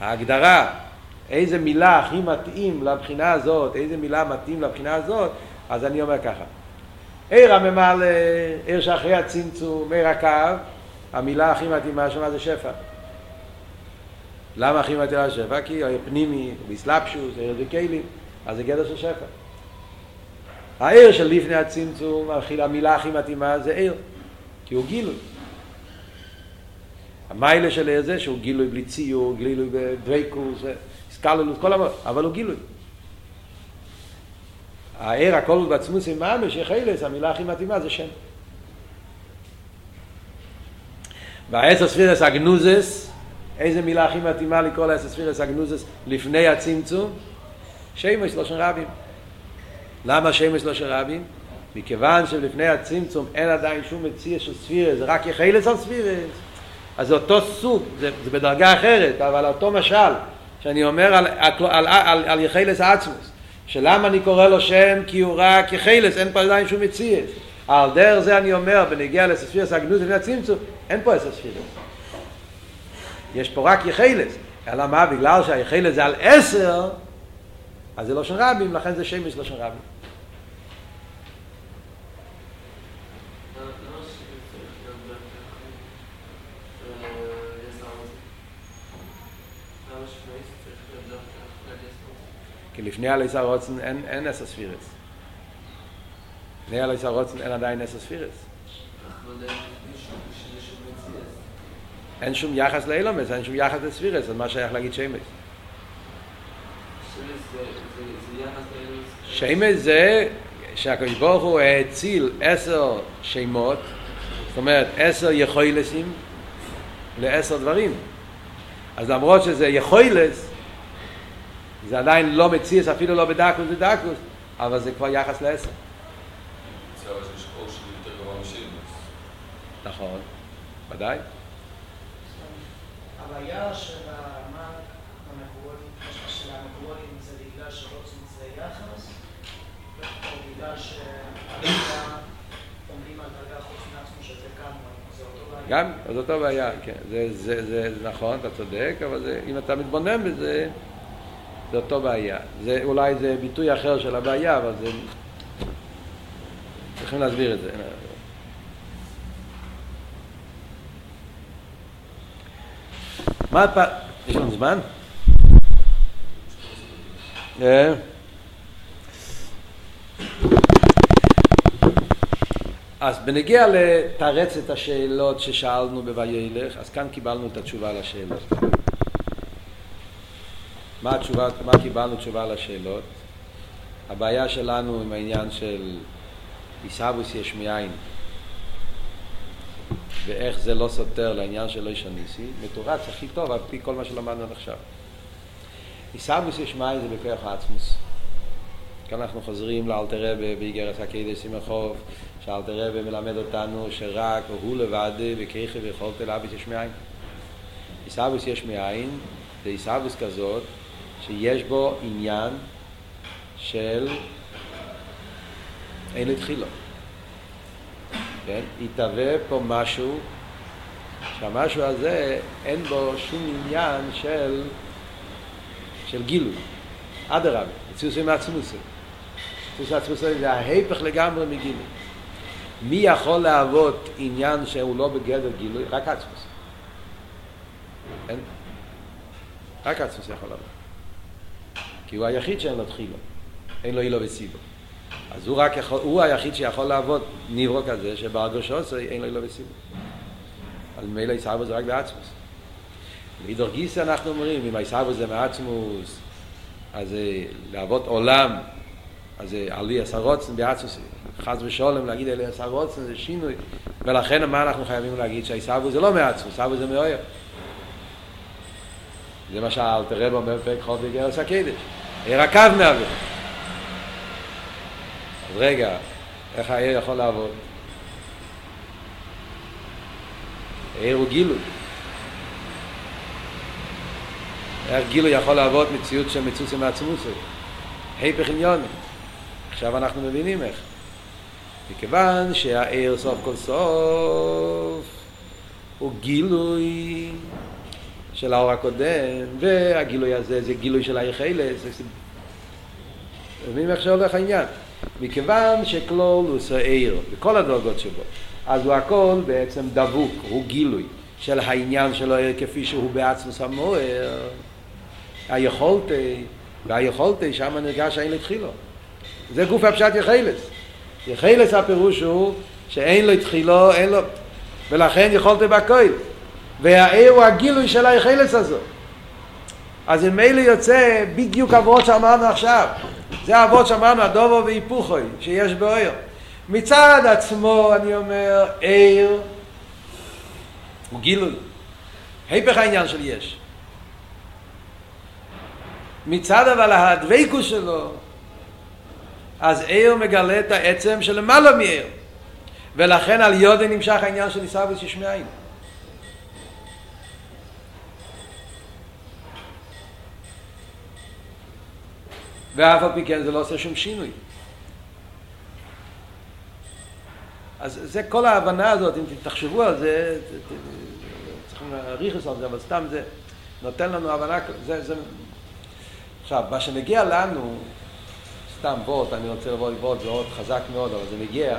ההגדרה, איזה מילה הכי מתאים לבחינה הזאת, איזה מילה מתאים לבחינה הזאת, אז אני אומר ככה. עיר הממלא, עיר שאחרי הצמצום, עיר הקו, המילה הכי מתאימה שמה זה שפע. למה הכי מתאימה שפע? כי הוא פנימי, הוא בסלפשוס, עיר וכלים, אז זה גדר של שפע. העיר של לפני הצמצום, המילה הכי מתאימה זה עיר, כי הוא גילוי. המיילה של עיר זה שהוא גילוי בלי ציור, גילוי בדוויקוס, סקללוס, כל המות, אבל הוא גילוי. העיר הכל בעצמוס עם ממש, יחילס, המילה הכי מתאימה זה שם. והעשר ספירס אגנוזס, איזה מילה הכי מתאימה לקרוא לעשר ספירס אגנוזס לפני הצמצום? שמש לא של רבים. למה שמש לא של רבים? מכיוון שלפני הצמצום אין עדיין שום מציע של ספירס, זה רק יחילס על ספירס. אז זה אותו סוג, זה, זה בדרגה אחרת, אבל אותו משל, שאני אומר על, על, על, על, על יחילס עצמוס. שלמה אני קורא לו שם? כי הוא רק יחילס, אין פה עדיין שום מציאס. על דרך זה אני אומר, בנגיע לספירס הגנוז לפני הצמצום, אין פה עשר ספירס. יש פה רק יחילס. אלא מה? בגלל שהיחילס זה על עשר, אז זה לא של רבים, לכן זה שמש לא של רבים. כי לפני הליסה רוצן אין, אין עשר ספירס. לפני הליסה רוצן אין עדיין עשר ספירס. אין שום יחס לאילומס, אין שום יחס לספירס, אז מה שייך להגיד שמש? שמש זה שהקדוש ברוך הוא האציל עשר שמות, זאת אומרת עשר יכוילסים לעשר דברים. אז למרות שזה יכוילס, זה עדיין לא מציאס, אפילו לא בדקוס ודקוס, אבל זה כבר יחס לעשר. נכון, ודאי. הבעיה של המקוולים זה בגלל שרוצים זה יחס, או בגלל אומרים על דרגה חוץ מעצמו שזה גם, זה אותו בעיה, כן. זה נכון, אתה צודק, אבל אם אתה מתבונן בזה... זה אותו בעיה. זה, אולי זה ביטוי אחר של הבעיה, אבל זה... צריכים להסביר את זה. מה הפ... יש לנו זמן? אה? אז בנגיע לתרץ את השאלות ששאלנו בוילך, אז כאן קיבלנו את התשובה לשאלות. מה, התשובה, מה קיבלנו תשובה לשאלות? הבעיה שלנו עם העניין של עיסאוויס יש מאין ואיך זה לא סותר לעניין של איש הניסי, מתורץ הכי טוב על פי כל מה שלמדנו עד עכשיו. עיסאוויס יש מאין זה בכוח העצמוס. כאן אנחנו חוזרים לאלתר רבה באיגרס הקדש סימחוב, שאלתר רבה מלמד אותנו שרק הוא לבד וכיכי ויכולת לאביס יש מאין. עיסאוויס יש מאין זה עיסאוויס כזאת שיש בו עניין של אין לתחילו. כן? יתהווה פה משהו שהמשהו הזה אין בו שום עניין של, של גילוי. אדרבה, מציאוסי מעצמוסי. מציאוסי מעצמוסי זה ההפך לגמרי מגילוי. מי יכול להוות עניין שהוא לא בגדר גילוי? רק עצמוס. אין? רק עצמוס יכול להוות. כי הוא היחיד שאין לו תחילו. אין לו אילו וסיבו. אז הוא רק יכול, הוא היחיד שיכול לעבוד ניברו כזה שברגושו עושה אין לו אילו וסיבו. על מילא יסבו זה רק בעצמוס. ואידור גיסא אנחנו אומרים, אם היסבו זה מעצמוס, אז לעבוד עולם, אז עלי עשרוצן בעצמוס, חס ושולם להגיד אלי עשרוצן זה שינוי, ולכן מה אנחנו חייבים להגיד שהיסבו זה לא מעצמוס, יסבו זה מאויר. זה מה שאלתר רב אומר בפרק חוב בגרס הקדש. עיר הקו מהווה. אז רגע, איך העיר יכול לעבוד? העיר הוא גילוי. איך גילוי יכול לעבוד מציאות של מציאות מעצמוסי? היפך עניוני. עכשיו אנחנו מבינים איך. מכיוון שהעיר סוף כל סוף הוא גילוי של האור הקודם, והגילוי הזה זה גילוי של היחלס. מבינים איך שהולך העניין? מכיוון שכלול הוא שעיר בכל הדרגות שבו, אז הוא הכל בעצם דבוק, הוא גילוי של העניין שלו כפי שהוא בעצמוס המוער, היכולתי, והיכולתי שם נרגש אין לתחילו. זה גוף הפשט יחלס. יחלס הפירוש הוא שאין לו תחילו, אין לו, ולכן יכולתי בכל. והעיר הוא הגילוי של היחלס הזו. אז אם מילא יוצא בדיוק אבות שאמרנו עכשיו. זה אבות שאמרנו, הדובו והיפוכוי, שיש בעיר. מצד עצמו, אני אומר, עיר הוא גילוי. היפך העניין של יש. מצד אבל הדבקות שלו, אז עיר מגלה את העצם של למעלה מעיר. ולכן על יודי נמשך העניין של עיסאוויס יש ואף על פי כן זה לא עושה שום שינוי. אז זה כל ההבנה הזאת, אם תחשבו על זה, צריכים להעריך את זה, אבל סתם זה נותן לנו הבנה, זה, זה... עכשיו, מה שמגיע לנו, סתם וורט, אני רוצה לבוא לוורט, זה עוד חזק מאוד, אבל זה מגיע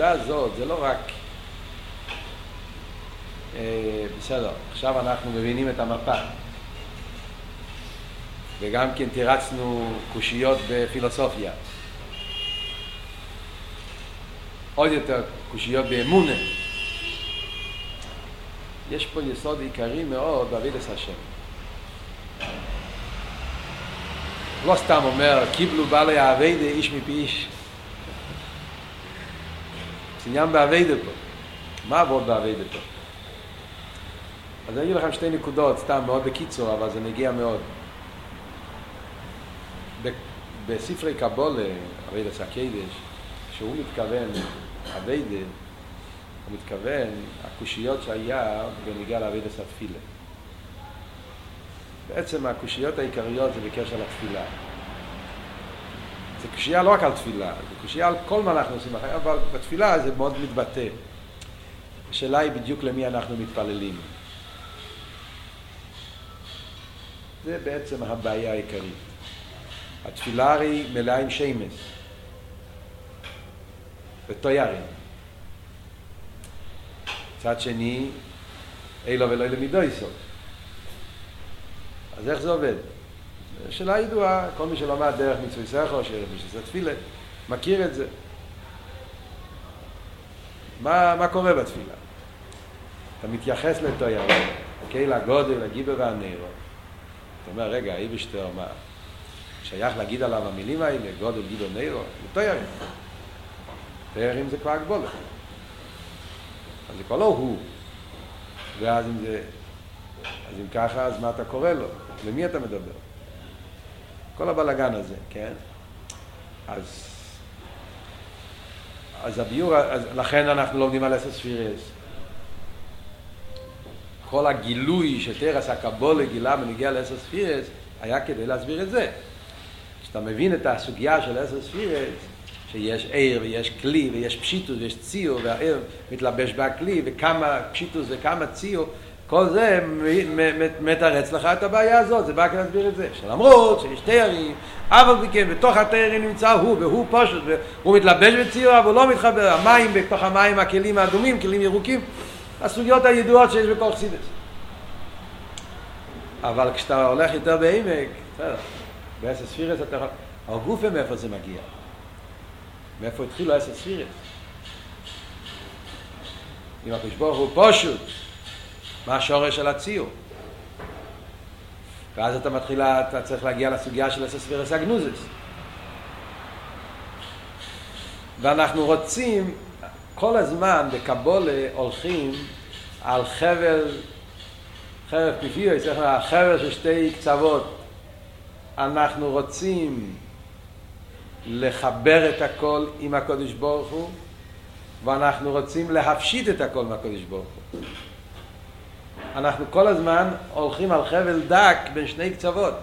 הנקודה הזאת זה לא רק אה, בסדר, עכשיו אנחנו מבינים את המפה. וגם כן תירצנו קושיות בפילוסופיה. עוד יותר קושיות באמונה. יש פה יסוד עיקרי מאוד בעבידת השם. לא סתם אומר קיבלו בעלי העבידה איש מפי איש עניין בעבידה פה. מה עבוד בעבידה פה? אז אני אגיד לכם שתי נקודות, סתם מאוד בקיצור, אבל זה מגיע מאוד. בספרי קבולה, אבידה סקיידש, שהוא מתכוון, אבידה, הוא מתכוון, הקושיות שהיה בנגיע לאבידה סתפילה. בעצם הקושיות העיקריות זה בקשר לתפילה. זה קושייה לא רק על תפילה, זה קושייה על כל מה אנחנו עושים בחיים, אבל בתפילה זה מאוד מתבטא. השאלה היא בדיוק למי אנחנו מתפללים. זה בעצם הבעיה העיקרית. התפילה הרי מלאה עם שמש ותוירים. מצד שני, אילו ולא למידו יסוד. אז איך זה עובד? שאלה ידועה, כל מי שלומד דרך מצווי סכו, שזה תפילה, מכיר את זה. מה, מה קורה בתפילה? אתה מתייחס לתויר, אוקיי? לגודל, לגיבר והנרו. אתה אומר, רגע, איבשטר, מה? שייך להגיד עליו המילים האלה, גודל, גיבר, נרו? זה תוירים. תוירים זה כבר הגבולת. אז זה כבר לא הוא. ואז אם זה... אז אם ככה, אז מה אתה קורא לו? למי אתה מדבר? כל הבלגן הזה, כן? אז... אז הביור, אז לכן אנחנו לומדים על אסס פירס. כל הגילוי שתרס הקבולה גילה בנגיע לאסס פירס היה כדי להסביר את זה. כשאתה מבין את הסוגיה של אסס פירס, שיש עיר ויש כלי ויש פשיטוס ויש ציור והעיר מתלבש בכלי וכמה פשיטוס וכמה ציור כל זה מתרץ לך את הבעיה הזאת, זה בא כאן להסביר את זה. שלמרות שיש תיירים, אבל מכן בתוך התיירים נמצא הוא, והוא פשוט, והוא מתלבש בציור, אבל הוא לא מתחבר. המים, בתוך המים הכלים האדומים, כלים ירוקים, הסוגיות הידועות שיש בכל חסידס. אבל כשאתה הולך יותר בעמק, בסדר, באסס ספירס אתה יכול... הגופה מאיפה זה מגיע? מאיפה התחילו אסס ספירס? אם ברוך הוא פשוט, מה השורש של הציור? ואז אתה מתחיל, אתה צריך להגיע לסוגיה של אסס ספירס אגנוזס. ואנחנו רוצים, כל הזמן בקבולה הולכים על חבל, חרב פיפיו, חבל של שתי קצוות. אנחנו רוצים לחבר את הכל עם הקודש ברוך הוא, ואנחנו רוצים להפשיט את הכל מהקודש ברוך הוא. אנחנו כל הזמן הולכים על חבל דק בין שני קצוות.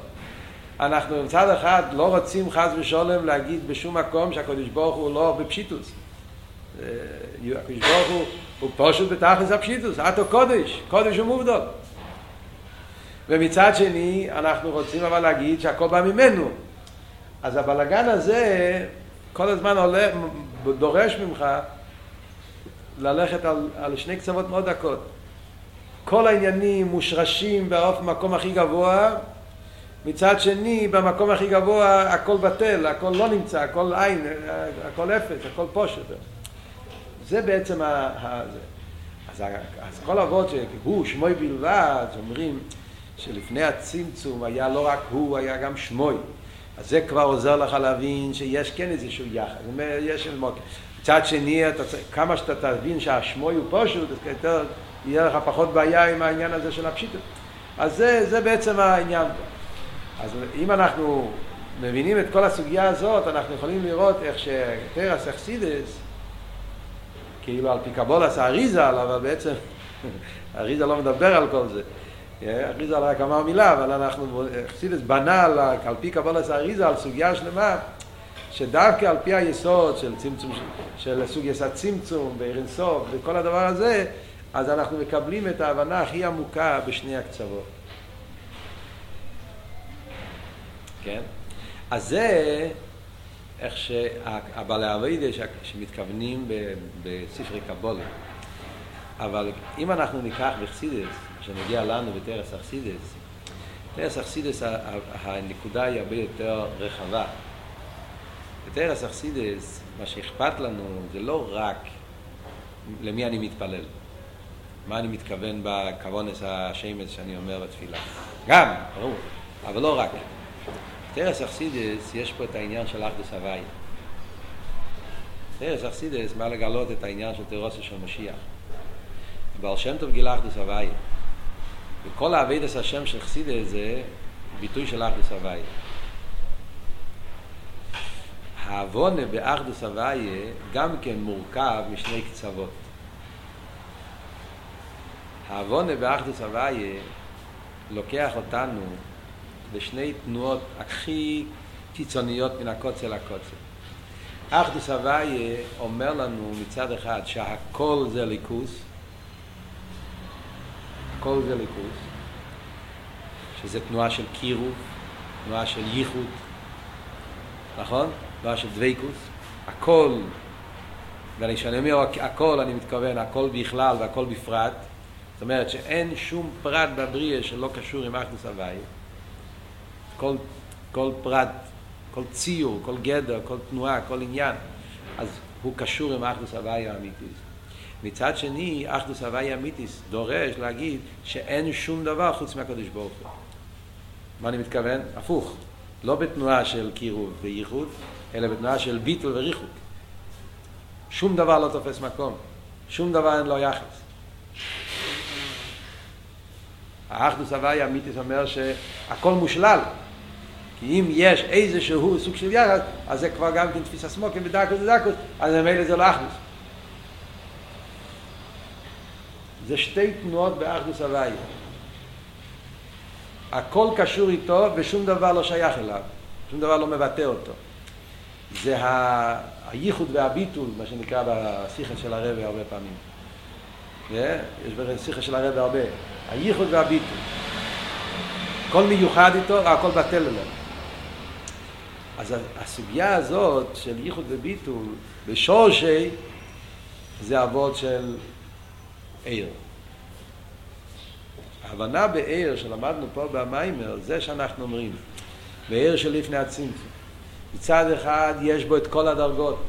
אנחנו מצד אחד לא רוצים חס ושולם להגיד בשום מקום שהקודש ברוך הוא לא בפשיטוס. אה, הקודש ברוך הוא, הוא פשוט בתכלס הפשיטוס, אתו קודש, קודש ומובדול. ומצד שני אנחנו רוצים אבל להגיד שהכל בא ממנו. אז הבלגן הזה כל הזמן עולה, דורש ממך ללכת על, על שני קצוות מאוד דקות. כל העניינים מושרשים במקום הכי גבוה, מצד שני במקום הכי גבוה הכל בטל, הכל לא נמצא, הכל עין, הכל אפס, הכל פושט. זה בעצם ה... ה אז, אז כל אבות שהוא שמוי בלבד, אומרים שלפני הצמצום היה לא רק הוא, היה גם שמוי. אז זה כבר עוזר לך להבין שיש כן איזשהו יחד. יש. מצד שני, אתה, כמה שאתה תבין שהשמוי הוא פשוט, אז יותר, יהיה לך פחות בעיה עם העניין הזה של הפשיטות. אז זה, זה בעצם העניין. אז אם אנחנו מבינים את כל הסוגיה הזאת, אנחנו יכולים לראות איך שטרס אכסידס, כאילו על פי קבולס אבל בעצם האריזה לא מדבר על כל זה. אריזה רק אמר מילה, אבל אנחנו, אכסידס בנה על פי קבולס האריזה, על סוגיה שלמה, שדווקא על פי היסוד של צמצום, של סוגיית הצמצום ואירנסוף וכל הדבר הזה, אז אנחנו מקבלים את ההבנה הכי עמוקה בשני הקצוות. כן? אז זה איך שהבעלי אביידה שמתכוונים בספרי קבולה. אבל אם אנחנו ניקח בחסידס, שנגיע לנו בתרס אכסידס, תרס אכסידס הנקודה היא הרבה יותר רחבה. בתרס אכסידס, מה שאכפת לנו זה לא רק למי אני מתפלל. מה אני מתכוון בכוונס השמש שאני אומר בתפילה. גם, ברור, אבל לא רק. תרס אכסידס, יש פה את העניין של אחדוס הוואי. תרס אכסידס מה לגלות את העניין של תירוסו של משיח. בעל שם טוב גילה אחדוס הוואי. וכל האביידס השם של חסידס זה ביטוי של אחדוס הוואי. העוונה באחדוס הוואי גם כן מורכב משני קצוות. העוונה באחדוס הוואי לוקח אותנו בשני תנועות הכי קיצוניות מן הקוצר לקוצר. אחדוס הוואי אומר לנו מצד אחד שהכל זה ליכוס, הכל זה ליכוס, שזה תנועה של קירוב, תנועה של ייחוד, נכון? תנועה של דוויקוס, הכל, וכשאני אומר הכל אני מתכוון הכל בכלל והכל בפרט, זאת אומרת שאין שום פרט בבריאה שלא קשור עם אחדוס הוואי, כל, כל פרט, כל ציור, כל גדר, כל תנועה, כל עניין, אז הוא קשור עם אחדוס הוויה האמיתיס. מצד שני, אחדוס הוויה אמיתיס דורש להגיד שאין שום דבר חוץ מהקדוש ברוך הוא. מה אני מתכוון? הפוך. לא בתנועה של קירוב וייחוד, אלא בתנועה של ביטול וריחוק. שום דבר לא תופס מקום, שום דבר אין לו יחס. האחדוס הוויה אמיתיס אומר שהכל מושלל. כי אם יש איזשהו סוג של יחס, אז זה כבר גם כן תפיס הסמוקים ודקוס ודקוס, אז ממילא זה לא אחדוס. זה שתי תנועות באחדוס הוויה. הכל קשור איתו ושום דבר לא שייך אליו, שום דבר לא מבטא אותו. זה ה... הייחוד והביטול, מה שנקרא בשיחה של הרבי הרבה פעמים. יש בשיחה של הרבי הרבה. הייחוד והביטול. כל מיוחד איתו, הכל בטל אליו. אז הסוגיה הזאת של ייחוד וביטול בשורשי זה אבות של עיר. ההבנה בעיר שלמדנו פה במיימר, זה שאנחנו אומרים, בעיר של לפני הצמצום. מצד אחד יש בו את כל הדרגות.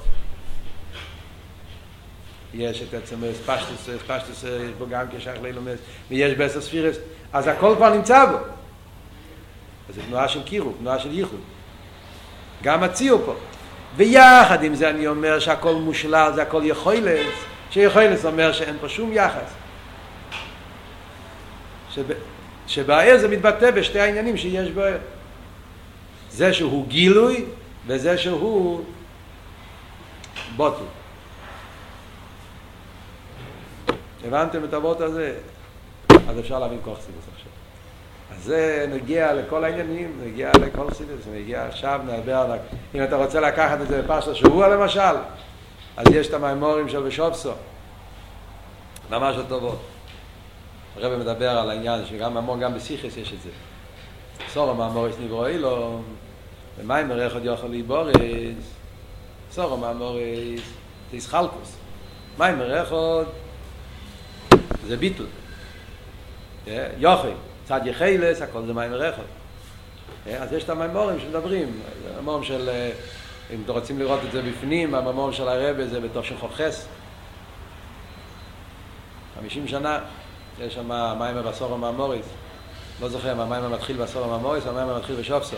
יש את עצם ספשטוס, ספשטוס יש בו גם כשייך לילומס, ויש בעשר ספירס, אז הכל כבר נמצא בו. אז זו תנועה של קירוב, תנועה של ייחוד. גם הציור פה. ויחד עם זה אני אומר שהכל מושלל, זה הכל יכולת, שיכולת אומר שאין פה שום יחס. שב, שבעיר זה מתבטא בשתי העניינים שיש בו. זה שהוא גילוי וזה שהוא בוטל. הבנתם את הוורט הזה? אז אפשר להבין כל חסידוס עכשיו. אז זה נגיע לכל העניינים, נגיע לכל חסידוס, נגיע עכשיו, נדבר על... אם אתה רוצה לקחת את זה בפרשת השבוע למשל, אז יש את המימורים של בשופסו, ממש הטובות. הרב מדבר על העניין שגם המון, גם בסיכס יש את זה. סורו מאמורס נברו אילו, ומיימר אחד יוכל ליבורס, סורו מאמורס זה ישחלקוס. מיימר אחד זה ביטל. יוכי, צד יחילס, הכל זה מיימר אחד. אז יש את המיימורים שמדברים, המיימורים של, אם אתם רוצים לראות את זה בפנים, המיימורים של הרבה זה של חופכס. חמישים שנה. יש שם מים בסור המאמוריס, לא זוכר אם המים מתחיל בסור המאמוריס המים מתחיל בשופסו,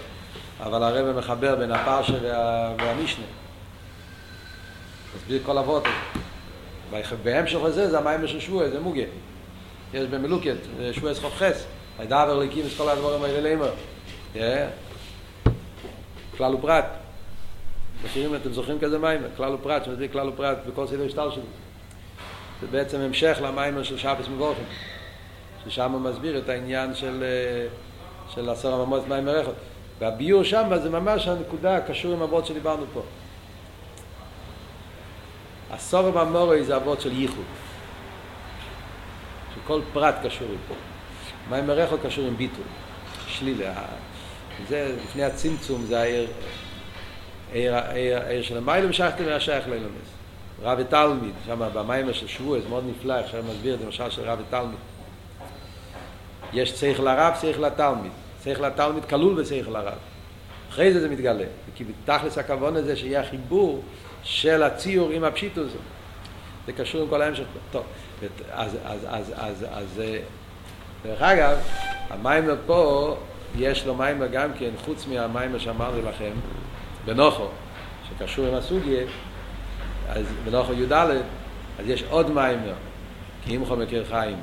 אבל הרב מחבר בין הפרשה וה... והמשנה. מסביר כל אבות. בהמשך לזה זה המים של שבוע, זה מוגה. יש במלוקת, שבוע סחוב חס, הידבר ליקים את כל הדברים האלה לימר. כלל ופרט. מכירים, אתם זוכרים כזה מים? כלל ופרט, שמסביר כלל ופרט בכל סדר השטר שלו. זה בעצם המשך למיימר של שבס מבורכים, ששם הוא מסביר את העניין של, של עשר הממות מיימר אחד. והביור שם זה ממש הנקודה הקשור עם אבות שדיברנו פה. עשר הממורי זה אבות של ייחוד, שכל פרט קשור איתו. מיימר אחד קשור עם ביטול, שלילה. זה לפני הצמצום, זה העיר, העיר, העיר, העיר של המיילום שייכתם והשייך לאילומס. רב ותלמיד, שם במיימר של שבוע, זה מאוד נפלא, עכשיו מסביר את למשל של רב ותלמיד. יש צריך לרב, צריך לתלמיד. צריך לתלמיד כלול וצריך לרב. אחרי זה זה מתגלה. כי בתכלס הכוון הזה שיהיה החיבור של הציור עם הפשיטוס. זה קשור עם כל ההמשך. טוב, אז, אז, אז, אז, אז, דרך אגב, המיימר פה, יש לו מיימר גם כן, חוץ מהמיימר שאמרתי לכם, בנוחו, שקשור עם הסוגיה, אז בנוחו י"ד, אז יש עוד מיימר, כי אם חומר חיים,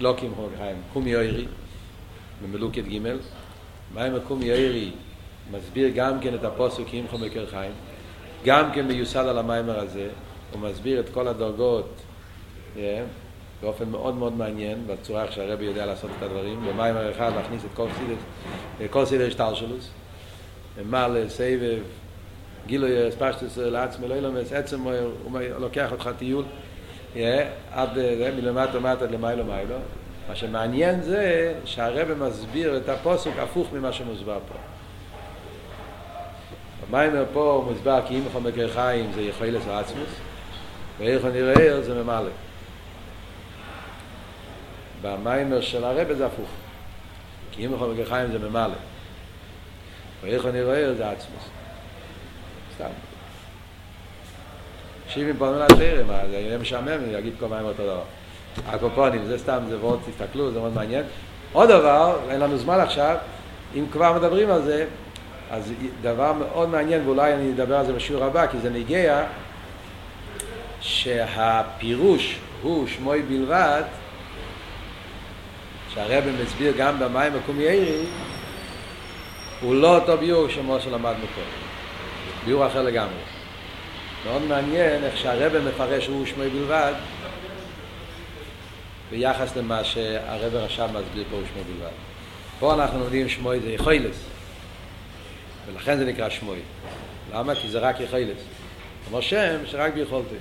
לא אם חומר חיים, קומי יוירי, במלוקת ג', מיימר קומי יוירי מסביר גם כן את הפוסק כי אם חומר חיים, גם כן מיוסד על המיימר הזה, הוא מסביר את כל הדרגות, yeah, באופן מאוד מאוד מעניין, בצורה איך שהרבי יודע לעשות את הדברים, במיימר אחד להכניס את כל סידר, כל סידר שטלשלוס, ומעלה, סבב, גילוי ספשטוס לעצמי לא ילמס, עצם הוא לוקח אותך טיול עד מלמטה מטה למיילו מיילו. מה שמעניין זה שהרבא מסביר את הפוסק הפוך ממה שמוסבר פה. במיימר פה הוא מוסבר כי אם יכול מקר חיים זה יכול לסו עצמוס ואיך אני רואה זה ממלא. במיימר של הרבא זה הפוך. כי אם יכול בגחיים זה ממלא. ואיך אני רואה זה עצמוס. סתם. שבעים פעמים לתרא, מה, זה יהיה משעמם, אני אגיד כל מים אותו דבר. הקופונים, זה סתם, זה ועוד תסתכלו, זה מאוד מעניין. עוד דבר, אין לנו זמן עכשיו, אם כבר מדברים על זה, אז דבר מאוד מעניין, ואולי אני אדבר על זה בשיעור הבא, כי זה נגיע, שהפירוש הוא שמוי בלבד, שהרבא מסביר גם במים הקומיירי, הוא לא אותו ביור כמו שלמדנו פה. ביור אחר לגמרי. מאוד מעניין איך שהרבא מפרש הוא שמוי בלבד, ביחס למה שהרבא רשם מסביר פה הוא שמוי בלבד. פה אנחנו לומדים שמוי זה יכולס, ולכן זה נקרא שמוי. למה? כי זה רק יכולס. כמו שם שרק ביכולתי.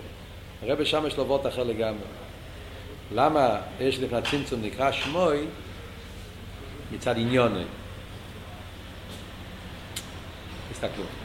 הרב שם יש לו וורט אחר לגמרי. למה יש לפני הצמצום נקרא שמוי מצד עניוני? תסתכלו.